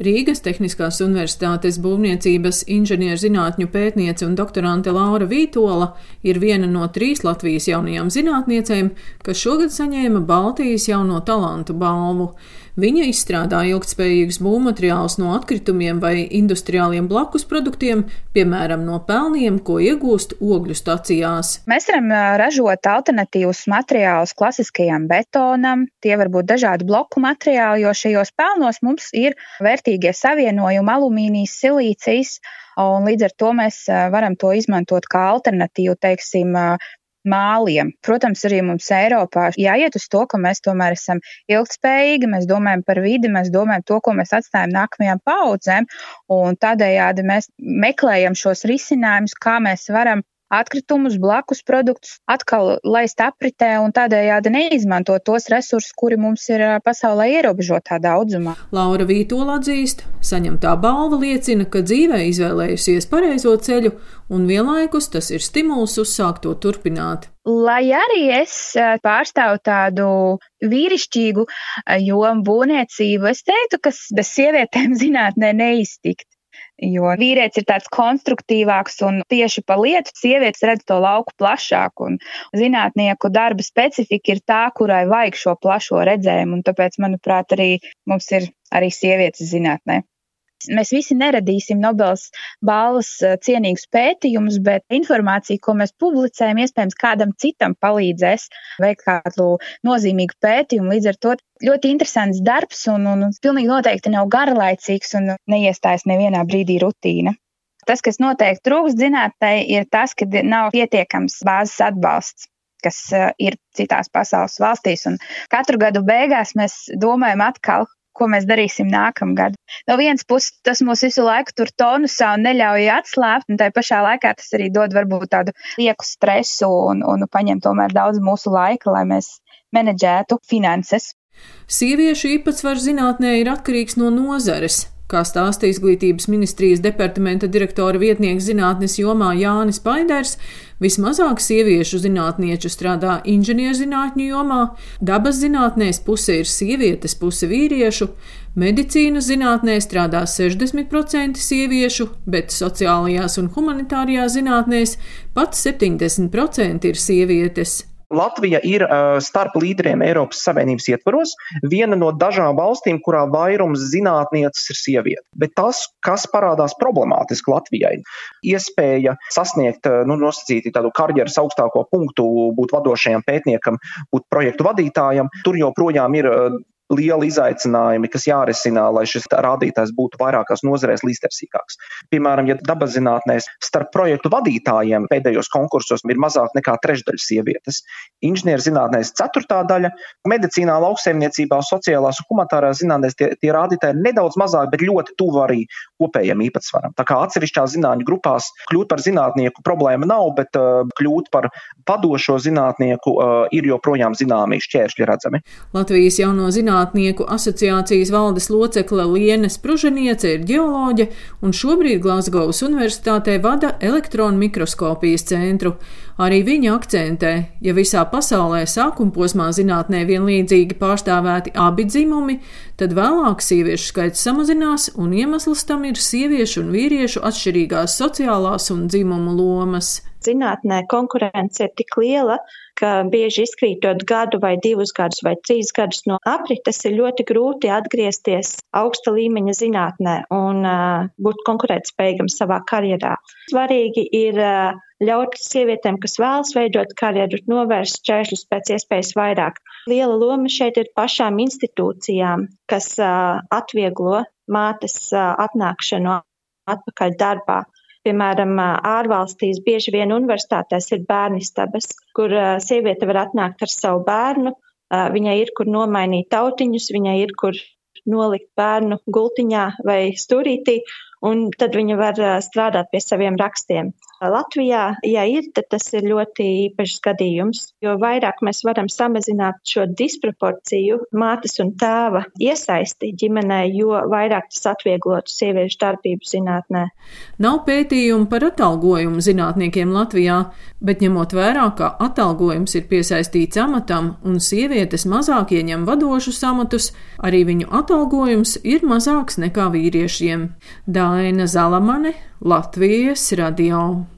Rīgas Tehniskās Universitātes būvniecības inženierzinātņu pētniece un doktorante Laura Vītola ir viena no trīs Latvijas jaunajām zinātniecēm, kas šogad saņēma Baltijas jauno talantu balvu. Viņa izstrādā ilgtspējīgus būvmateriālus no atkritumiem vai industriāliem blakus produktiem, piemēram, no pelniem, ko iegūst ogļu stacijās. Mēs varam ražot alternatīvus materiālus klasiskajam betonam, tie var būt dažādi bloku materiāli, jo šajos pelnos mums ir vērtīgie savienojumi alumīnijas, silīcijas, un līdz ar to mēs varam to izmantot kā alternatīvu, teiksim, māliem. Protams, arī mums Eiropā jāiet uz to, ka mēs tomēr esam ilgspējīgi, mēs domājam par vidi, mēs domājam to, ko mēs atstājam nākamajām paudzēm, un tādējādi mēs meklējam šos risinājumus, kā mēs varam atkritumus, blakus produktus atkal laist apritē un tādējādi neizmantot tos resursus, kuri mums ir pasaulē ierobežotā daudzumā. Laura Vītola atzīst, saņemtā balva liecina, ka dzīvē izvēlējusies pareizo ceļu un vienlaikus tas ir stimuls uzsākt to turpināt. Lai arī es pārstāvu tādu vīrišķīgu jomu būvniecību, es teiktu, ka bez sievietēm zinātnē neiztikt. Jo vīrietis ir tāds konstruktīvāks un tieši pa lietu sievietes redz to lauku plašāk. Zinātnieku darba specifika ir tā, kurai vajag šo plašo redzējumu. Un tāpēc, manuprāt, arī mums ir arī sievietes zinātnē. Mēs visi neradīsim Nobelas balvas eh, cienīgus pētījumus, bet informācija, ko mēs publicējam, iespējams, kādam citam palīdzēs veikt kādu nozīmīgu pētījumu. Līdz ar to ļoti interesants darbs un, un, un pilnīgi noteikti nav garlaicīgs un neiestājas nevienā brīdī rutīna. Tas, kas noteikti trūkst zinātnē, ir tas, ka nav pietiekams bāzes atbalsts kas uh, ir citās pasaules valstīs. Un katru gadu beigās mēs domājam atkal, ko mēs darīsim nākamgad. No vienas puses, tas mūs visu laiku tur tonusā un neļauj atslābt, un tai pašā laikā tas arī dod varbūt tādu lieku stresu un, un paņem tomēr daudz mūsu laika, lai mēs menedžētu finanses. Sieviešu īpatsvars zinātnē ir atkarīgs no nozares. Kā stāsta izglītības ministrijas departamenta direktora vietnieks zinātnes jomā Jānis Paiders, vismazāk sieviešu zinātnieču strādā inženierzinātņu jomā, dabas zinātnēs puse ir sievietes, puse vīriešu, medicīnas zinātnē strādā 60% sieviešu, bet sociālajās un humanitārajās zinātnēs pat 70% ir sievietes. Latvija ir uh, starp līderiem Eiropas Savienības ietvaros, viena no dažām valstīm, kurā vairums zinātnieces ir sieviete. Bet tas, kas parādās problemātiski Latvijai, iespēja sasniegt, nu, nosacīti tādu karjeras augstāko punktu, būt vadošajam pētniekam, būt projektu vadītājam, tur joprojām ir uh, lieli izaicinājumi, kas jārisina, lai šis rādītājs būtu vairākās nozarēs līdztersīgāks. Piemēram, ja dabaszinātnēs starp projektu vadītājiem pēdējos konkursos ir mazāk nekā trešdaļa sievietes, inženierzinātnēs ceturtā daļa, medicīnā, lauksaimniecībā, sociālās un humanitārās zinātnēs tie, tie rādītāji ir nedaudz mazāk, bet ļoti tuvu arī kopējam īpatsvaram. Tā kā atsevišķās zinātņu grupās kļūt par zinātnieku problēma nav, bet uh, kļūt par padošo zinātnieku uh, ir joprojām zināmi šķēršļi redzami. Latvijas jauno zinātnieku Zinātnieku asociācijas valdes locekle Liene Spruženiece ir ģeoloģe un šobrīd Glasgowas Universitātē vada elektronu mikroskopijas centru. Arī viņa akcentē, ja visā pasaulē sākuma posmā zinātnē vienlīdzīgi pārstāvēti abi dzimumi, tad vēlāk sieviešu skaits samazinās, un iemesls tam ir sieviešu un vīriešu atšķirīgās sociālās un dzimumu lomas. Zinātnē konkurence ir tik liela, ka bieži izkrītot gadu vai divus gadus vai trīs gadus no aprites, ir ļoti grūti atgriezties augsta līmeņa zinātnē un uh, būt konkurētspējīgam savā karjerā. Svarīgi ir uh, ļaut sievietēm, kas vēlas veidot karjeru, novērst šķēršļus pēc iespējas vairāk. Liela loma šeit ir pašām institūcijām, kas uh, atvieglo mātes uh, atnākšanu atpakaļ darbā. Piemēram, ārvalstīs bieži vien universitātēs ir bērnistabas, kur sieviete var atnākt ar savu bērnu, viņai ir kur nomainīt tautiņus, viņai ir kur nolikt bērnu gultiņā vai stūrītī, un tad viņa var strādāt pie saviem rakstiem. Latvijā, ja ir, tad tas ir ļoti īpašs gadījums, jo vairāk mēs varam samazināt šo disproporciju mātes un tēva iesaisti ģimenē, jo vairāk tas atvieglotu sieviešu darbību zinātnē. Nav pētījumu par atalgojumu zinātniekiem Latvijā, bet ņemot vērā, ka atalgojums ir piesaistīts amatam un sievietes mazāk ieņem vadošus amatus, arī viņu atalgojums ir mazāks nekā vīriešiem. Daina Zalamane, Latvijas radio.